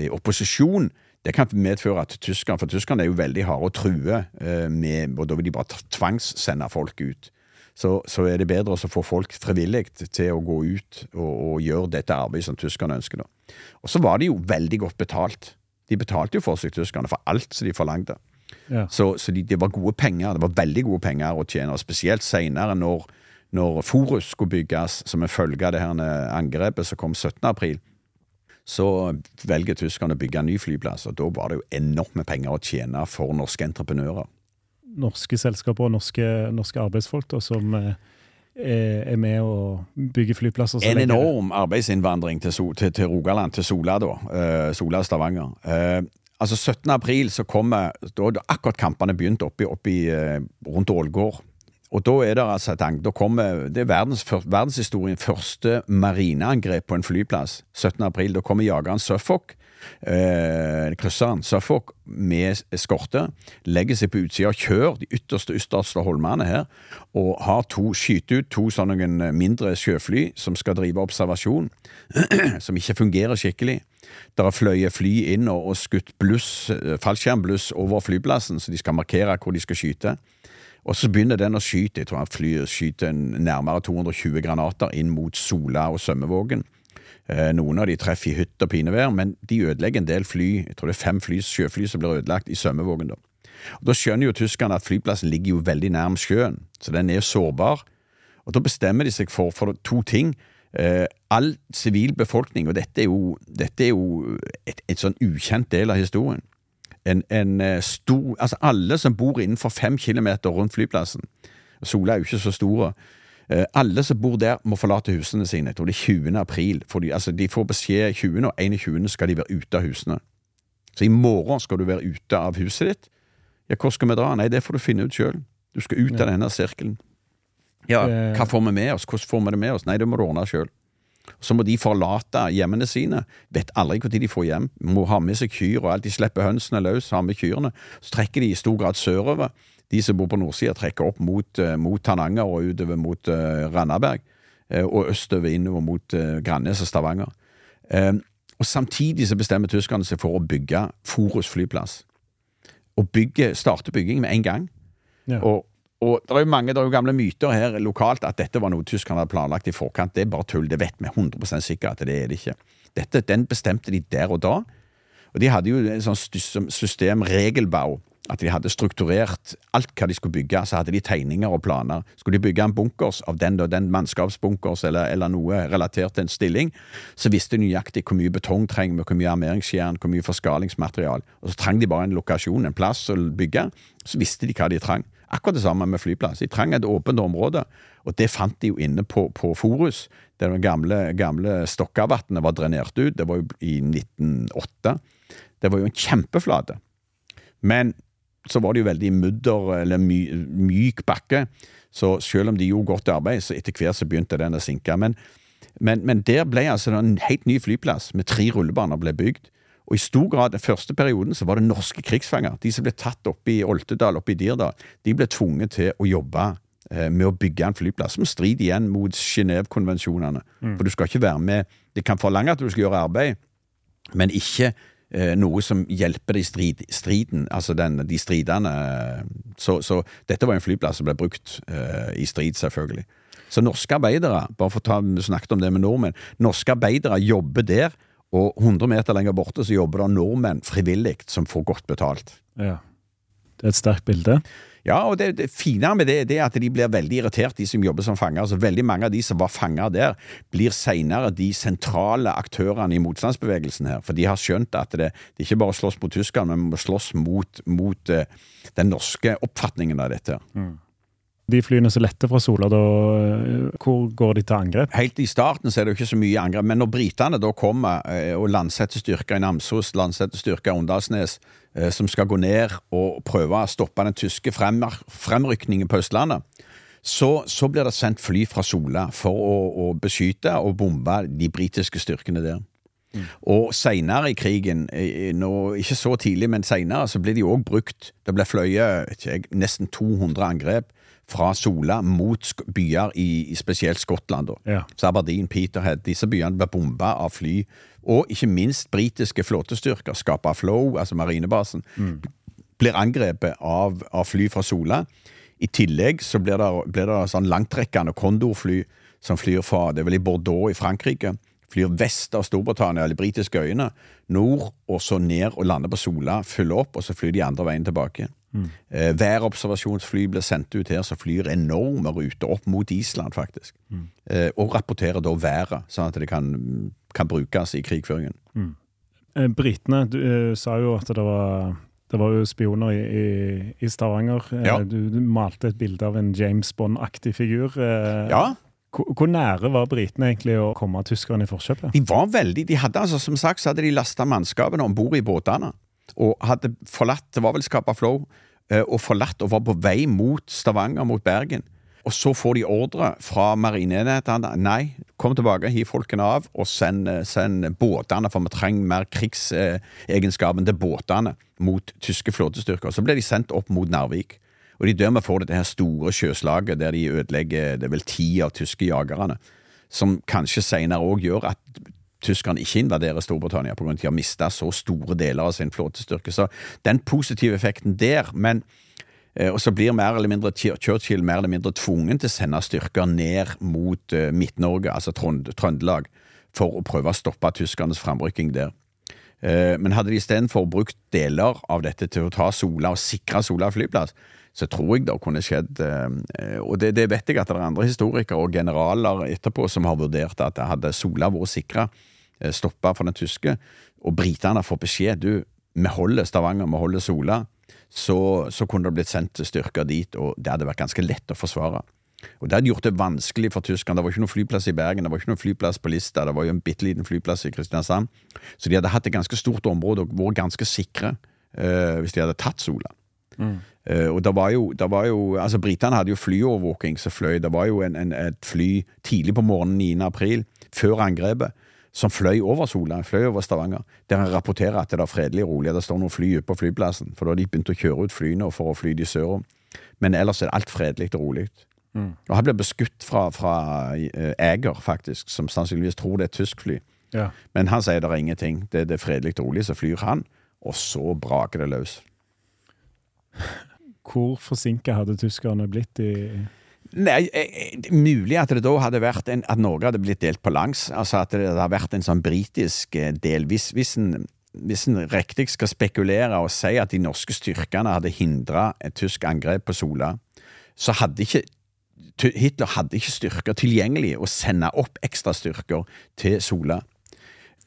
i opposisjon. Det kan medføre at tyskerne For tyskerne er jo veldig harde og truer eh, med og Da vil de bare tvangssende folk ut. Så, så er det bedre å få folk frivillig til å gå ut og, og gjøre dette arbeidet som tyskerne ønsker. Da. Og så var de jo veldig godt betalt. De betalte jo for seg, tyskerne, for alt som de forlangte. Ja. Så, så de, det var gode penger. Det var veldig gode penger å tjene, og spesielt seinere, når, når Forus skulle bygges som en følge av det her angrepet som kom 17. april. Så velger tyskerne å bygge en ny flyplass, og da var det jo enorme penger å tjene for norske entreprenører. Norske selskaper og norske, norske arbeidsfolk da, som eh, er med å bygge flyplasser. så En lenge- enorm arbeidsinnvandring til, So- til, til Rogaland, til Sola, da. Uh, Sola Stavanger. Uh, altså 17. april så kommer Da har akkurat kampene begynt oppi, oppi uh, rundt Ålgård. Og da er det altså et da kommer, Det er verdens, verdenshistorien første marineangrep på en flyplass. 17. april. Da kommer jageren Suffolk. Eh, krysseren Suffolk med eskorte legger seg på utsida og kjører de ytterste ytterste holmene her, og har to skyter ut to sånne mindre sjøfly som skal drive observasjon, som ikke fungerer skikkelig. Der har fløyet fly inn og, og skutt bluss, eh, fallskjermbluss over flyplassen, så de skal markere hvor de skal skyte. Og så begynner den å skyte. Jeg tror han flyr skyter nærmere 220 granater inn mot Sola og Sømmevågen. Eh, Noen av de treffer i hytt og pinevær, men de ødelegger en del fly. Jeg tror det er fem fly, sjøfly som blir ødelagt i Sømmevågen. Da Og Da skjønner jo tyskerne at flyplassen ligger jo veldig nærm sjøen, så den er sårbar. Og Da bestemmer de seg for, for to ting. Eh, all sivil befolkning, og dette er jo, dette er jo et, et sånn ukjent del av historien en, en eh, stor Altså alle som bor innenfor fem kilometer rundt flyplassen Sola er jo ikke så store. Eh, Alle som bor der, må forlate husene sine. Jeg tror det er 20. april. For de, altså, de får beskjed 20. og 21. skal de være ute av husene. Så i morgen skal du være ute av huset ditt. Ja, hvor skal vi dra? Nei, det får du finne ut sjøl. Du skal ut av denne sirkelen. Ja, Eh. hva får vi med oss? Hvordan får vi det med oss? Nei, det må du ordne sjøl. Så må de forlate hjemmene sine. Vet aldri når de får hjem. Må ha med seg kyr og alt. De slipper hønsene løs, har med kyrne. Så trekker de i stor grad sørover. De som bor på nordsida, trekker opp mot, eh, mot Tananger og utover mot eh, Randaberg. eh, og østover innover mot Grannes og Stavanger. Og Samtidig så bestemmer tyskerne seg for å bygge Forus flyplass. Og bygge, starte bygging med en gang. Ja. Og, og det er jo mange det er jo gamle myter her lokalt at dette var noe tyskerne hadde planlagt i forkant. Det er bare tull. Det vet vi 100% sikkert at det er det ikke. Dette, Den bestemte de der og da. Og de hadde jo et sånt sys- system, regelbau, at de hadde strukturert alt hva de skulle bygge. Så hadde de tegninger og planer. Skulle de bygge en bunkers av den og den mannskapsbunkers, eller, eller noe relatert til en stilling, så visste de nøyaktig hvor mye betong trenger vi, hvor mye armeringsjern, hvor mye forskalingsmaterial. Og så trang de bare en lokasjon, en plass å bygge. Så visste de hva de trang. Akkurat det samme med flyplass. De trang et åpent område, og det fant de jo inne på, på Forus. Der det gamle, gamle Stokkavatnet var drenert ut. Det var jo i 1908. Det var jo en kjempeflate. Men så var det jo veldig mudder, eller my, myk bakke. Så selv om de gjorde godt arbeid, så etter hvert så begynte den å sinke. Men, men, men der ble altså en helt ny flyplass med tre rullebaner ble bygd. Og i stor grad, den første perioden, så var det norske krigsfanger. De som ble tatt oppe i Oltedal, oppe i Dirdal, de ble tvunget til å jobbe eh, med å bygge en flyplass, som strider igjen mot Genévekonvensjonene. Mm. For du skal ikke være med Det kan forlange at du skal gjøre arbeid, men ikke noe som hjelper de strid, striden, altså den, de stridende. Så, så dette var en flyplass som ble brukt eh, i strid, selvfølgelig. Så norske arbeidere, bare for å ta, snakket om det med nordmenn, norske arbeidere jobber der, og 100 meter lenger borte så jobber det nordmenn frivillig som får godt betalt. Ja. Det er et sterkt bilde. Ja, og det, det fine med det, det er at de blir veldig irritert, de som jobber som fanger. Altså, veldig mange av de som var fanger der, blir senere de sentrale aktørene i motstandsbevegelsen her. For de har skjønt at det, det ikke bare slåss mot tyskerne, men må slåss mot, mot uh, den norske oppfatningen av dette. De flyene som letter fra Sola, da, eh, hvor går de til angrep? Helt i starten så er det jo ikke så mye angrep, men når britene da kommer eh, og landsetter styrker i Namsos, landsetter styrker i Åndalsnes, eh, som skal gå ned og prøve å stoppe den tyske fremrykningen på Østlandet, så, så blir det sendt fly fra Sola for å, å beskytte og bombe de britiske styrkene der. Og seinere i krigen, nå, ikke så tidlig, men seinere, så ble de òg brukt. Det ble fløyet nesten 200 angrep fra Sola mot byer i, i spesielt Skottland. Ja. Så Aberdeen, Peterhead, disse byene ble bomba av fly. Og ikke minst britiske flåtestyrker, Skapa Flow, altså marinebasen, blir angrepet av, av fly fra Sola. I tillegg så blir det, blir det sånn langtrekkende kondorfly som flyr fra Det er vel i Bordeaux i Frankrike. Flyr vest av Storbritannia, eller britiske øyene, nord, og så ned og lander på Sola, fyller opp, og så flyr de andre veien tilbake. Mm. Eh, værobservasjonsfly blir sendt ut her, som flyr enorme ruter opp mot Island, faktisk. Mm. Eh, og rapporterer da været, sånn at det kan, kan brukes i krigføringen. Mm. Eh, Britene, du sa jo at det var det var jo spioner i, i, i Stavanger. Ja. Du, du, malte et bilde av en James Bond-aktig figur. Ja. Hvor, hvor, nære var britene egentlig å komme tyskerne i forkjøpet? De var veldig, de hadde altså, Som sagt så hadde de lasta mannskapene om bord i båtene. Og hadde forlatt Det var vel Skapa Flow. Og forlatt og var på vei mot Stavanger, mot Bergen. Og så får de ordre fra marineenhetene. Nei, kom tilbake, hiv folkene av, og send, send båtene, for vi trenger mer krigsegenskapen til båtene mot tyske flåtestyrker. Så ble de sendt opp mot Narvik. Og de der vi får dette her store sjøslaget der de ødelegger det er vel ti av tyske jagerne. Som kanskje senere òg gjør at tyskerne ikke invaderer Storbritannia pga. at de har mista så store deler av sin flåtestyrke. Så den positive effekten der. men Eh, og så blir mer eller mindre Churchill mer eller mindre tvungen til å sende styrker ned mot uh, Midt-Norge, altså Trøndelag, for å prøve å stoppe tyskernes framrykking der. Uh, men hadde de istedenfor brukt deler av dette til å ta Sola og sikre Sola flyplass, så tror jeg det kunne skjedd Og det, det, vet jeg at det er andre historikere og generaler etterpå som har vurdert at hadde Sola vært sikra, stoppa for den tyske, og britene får beskjed du, vi holder Stavanger, vi holder Sola så, så, kunne det blitt sendt styrker dit, og det hadde vært ganske lett å forsvare. Og Det hadde gjort det vanskelig for tyskerne. Det var ikke noen flyplass i Bergen, det var ikke noen flyplass på Lista, det var jo en bitte liten flyplass i Kristiansand. Så de hadde hatt et ganske stort område og vært ganske sikre uh, hvis de hadde tatt Sola. Mm. Uh, og det var jo, det var jo altså Britene hadde jo flyovervåking som fløy. Det var jo en, en, et fly tidlig på morgenen 9. april, før angrepet som fløy over Sola, fløy over Stavanger, der han rapporterer at det er fredelig og rolig, det står noen fly ute på flyplassen, for da har de begynt å kjøre ut flyene for å fly de sørom. Men ellers er det alt fredelig og rolig. Mm. Og han blir beskutt fra, fra uh, Eger, faktisk, som sannsynligvis tror det er et tysk fly. Ja. Men han sier det er ingenting, det, det er fredelig og rolig, så flyr han, og så braker det løs. Hvor forsinka hadde tyskerne blitt i Nei, eh, eh, Mulig at det da hadde vært en, at Norge hadde blitt delt på langs. Altså at det hadde vært en sånn britisk eh, del. Hvis, hvis, en, hvis en riktig skal spekulere og si at de norske styrkene hadde hindra et tysk angrep på Sola, så hadde ikke Hitler hadde ikke styrker tilgjengelig å sende opp ekstra styrker til Sola.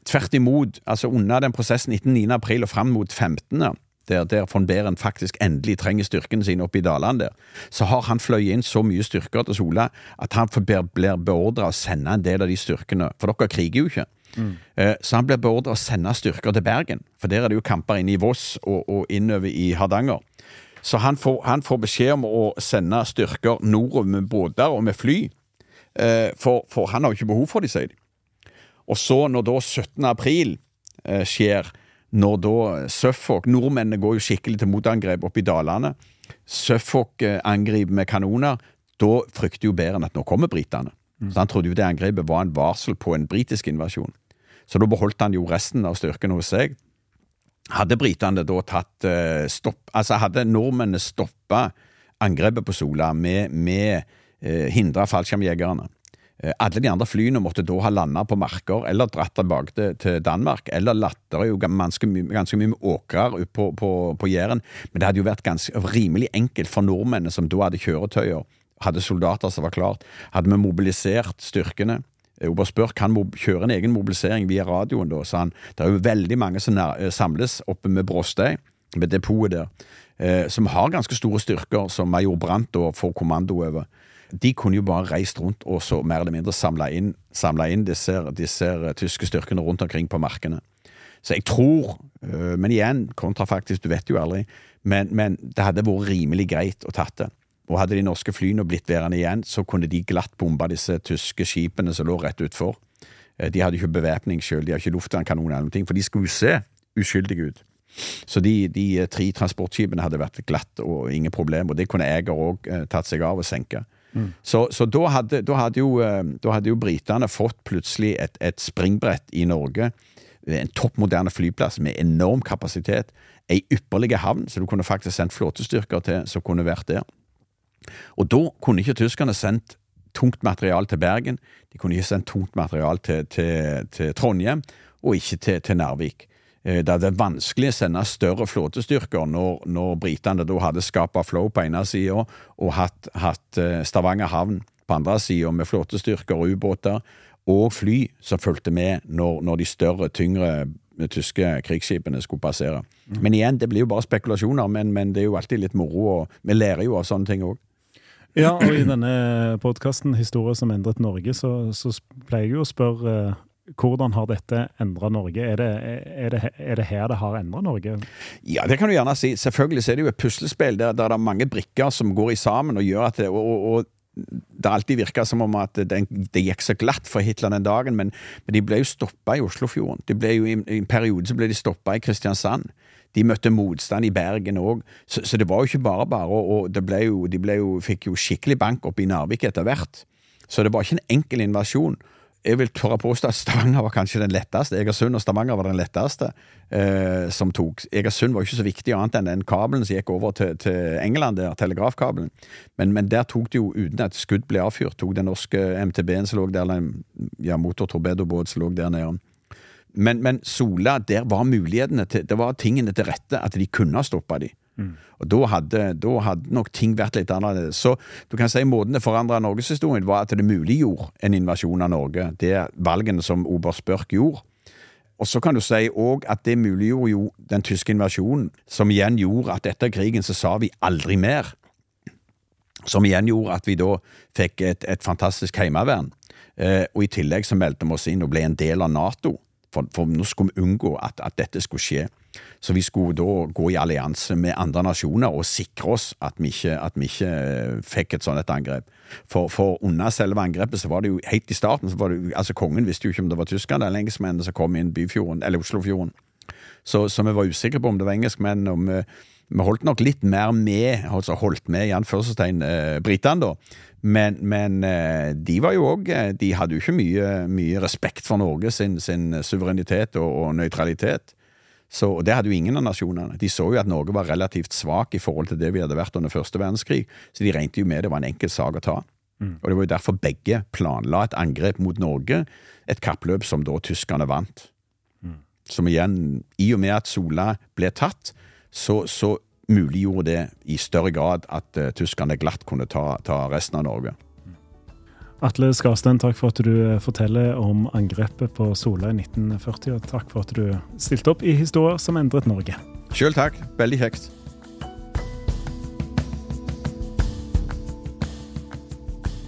Tvert imot, altså under den prosessen etter 9. april og fram mot 15 der, der von Behren faktisk endelig trenger styrkene sine oppe i dalene der, så har han fløyet inn så mye styrker til Sola at han blir beordra å sende en del av de styrkene, for dere kriger jo ikke. Mm. Eh, så han blir beordra å sende styrker til Bergen, for der er det jo kamper inne i Voss og, og innover i Hardanger. Så han får, han får, beskjed om å sende styrker nordover med båter og med fly, eh, for, for, han har jo ikke behov for de, sier de. Og så, når da 17. april eh, skjer, når da Suffolk Nordmennene går jo skikkelig til motangrep oppe i dalene. Suffolk eh, angriper med kanoner. Da frykter jo Bæren at nå kommer britene. Mm. Så Han trodde jo det angrepet var en varsel på en britisk invasjon. Så da beholdt han jo resten av styrken hos seg. Hadde britene da tatt uh, stopp Altså, hadde nordmennene stoppa angrepet på Sola med, med hindra fallskjermjegerne, Eh, alle de andre flyene måtte da ha landa på marker eller dratt tilbake til Danmark. Eller latter jo ganske, ganske mye med åkrer på, på, på Jæren. Men det hadde jo vært ganske, rimelig enkelt for nordmennene som da hadde kjøretøyer, hadde soldater som var klart. Hadde vi mobilisert styrkene eh, Oberst Børk kan kjøre en egen mobilisering via radioen, da, sa han. Det er jo veldig mange som eh, samles oppe med Brostøy, med depotet der, eh, som har ganske store styrker, som major Brandt får kommando over de kunne jo bare reist rundt og så mer eller mindre samla inn, inn, disse, disse tyske styrkene rundt omkring på markene. Så jeg tror, øh, men igjen, kontrafaktisk, du vet jo aldri, men, men det hadde vært rimelig greit å tatt det. Og hadde de norske flyene blitt værende igjen, så kunne de glatt bomba disse tyske skipene som lå rett utfor. Eh, de hadde ikke bevæpning sjøl, de hadde ikke luftvernkanon eller noe, for de skulle jo se uskyldige ut. Så de, de, tre transportskipene hadde vært glatt og ingen problem, og det kunne Eger òg eh, tatt seg av og senke. Så, så da, hadde, da, hadde jo, eh, da, hadde, jo, britene fått plutselig et, et springbrett i Norge. En topp moderne flyplass med enorm kapasitet. Ei ypperlig havn, så du kunne faktisk sendt flåtestyrker til som kunne vært der. Og da kunne ikke tyskerne sendt tungt material til Bergen, de kunne ikke sendt tungt material til, til, til Trondheim, og ikke til, til Narvik. Eh, det er vanskelig å sende større flåtestyrker når, når britene da hadde skapa Flow på ene sida og hatt, hatt, eh, Stavanger havn på andre sida med flåtestyrker og ubåter, og fly som fulgte med når, når de større, tyngre tyske krigsskipene skulle passere. Mm. Men igjen, det blir jo bare spekulasjoner, men, men, det er jo alltid litt moro, og vi lærer jo av sånne ting òg. Ja, og i denne podkasten 'Historie som endret Norge', så, så pleier jeg jo å spørre eh, hvordan har dette endra Norge? Er det, er, det, er det, her det har endra Norge? Ja, det kan du gjerne si. Selvfølgelig så er det jo et puslespill der, der det er mange brikker som går i sammen og gjør at det, og, og, det alltid virka som om at det, det, gikk så glatt for Hitler den dagen, men, men de ble jo stoppa i Oslofjorden. De ble jo, I, i en periode så ble de stoppa i Kristiansand. De møtte motstand i Bergen òg, så, så, det var jo ikke bare bare. Og, det ble jo, de ble jo, fikk jo skikkelig bank opp i Narvik etter hvert. Så det var ikke en enkel invasjon jeg vil tørre påstå at Stavanger var kanskje den letteste. Egersund og Stavanger var den letteste eh, som tok. Egersund var ikke så viktig annet enn den kabelen som gikk over til, til England, der, telegrafkabelen. Men, men, der tok det jo, uten at skudd ble avfyrt, tok den norske MTB-en som lå der, eller ja, motortorpedobåt som lå der nede. Men, men Sola, der var mulighetene til Det var tingene til rette, at de kunne ha stoppa de. Mm. Og da hadde, da hadde, nok ting vært litt annerledes. Så du kan si måten det forandra norgeshistorien var at det muliggjorde en invasjon av Norge. Det valgene som oberst Børk gjorde. Og så kan du si òg at det muliggjorde jo den tyske invasjonen, som igjen gjorde at etter krigen så sa vi aldri mer. Som igjen gjorde at vi da fikk et, et fantastisk heimevern. Eh, og i tillegg så meldte vi oss inn og ble en del av Nato. For, for nå skulle vi unngå at, at dette skulle skje. Så vi skulle da gå i allianse med andre nasjoner og sikre oss at vi ikke, at vi ikke eh, fikk et sånt et angrep. For, for, under selve angrepet så var det jo helt i starten så var det, altså Kongen visste jo ikke om det var tyskerne eller engelskmennene som kom inn Byfjorden, eller Oslofjorden. Så, så, vi var usikre på om det var engelskmenn. og vi, vi holdt nok litt mer med, altså holdt med i anførselstegn, eh, britene, da. Men, men, eh, de var jo òg eh, De hadde jo ikke mye, mye respekt for Norge sin, sin suverenitet og, og nøytralitet. Så, og Det hadde jo ingen av nasjonene. De så jo at Norge var relativt svak i forhold til det vi hadde vært under første verdenskrig, så de regnet jo med det var en enkel sak å ta. Mm. Og Det var jo derfor begge planla et angrep mot Norge, et kappløp som da tyskerne vant. Mm. Som igjen, i og med at Sola ble tatt, så, så muliggjorde det i større grad at uh, tyskerne glatt kunne ta, ta resten av Norge. Atle Skarstein, takk for at du eh, forteller om angrepet på Sola i 1940, og takk for at du stilte opp i historier som endret Norge. Sjøl takk. Veldig kjekt.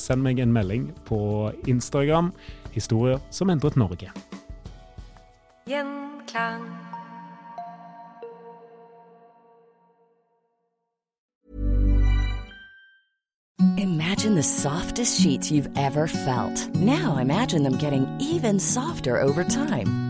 send meg en melding på Instagram. Historier som endret Norge. Gjenklang. Imagine the softest sheets you've ever felt. Now imagine them getting even softer over time.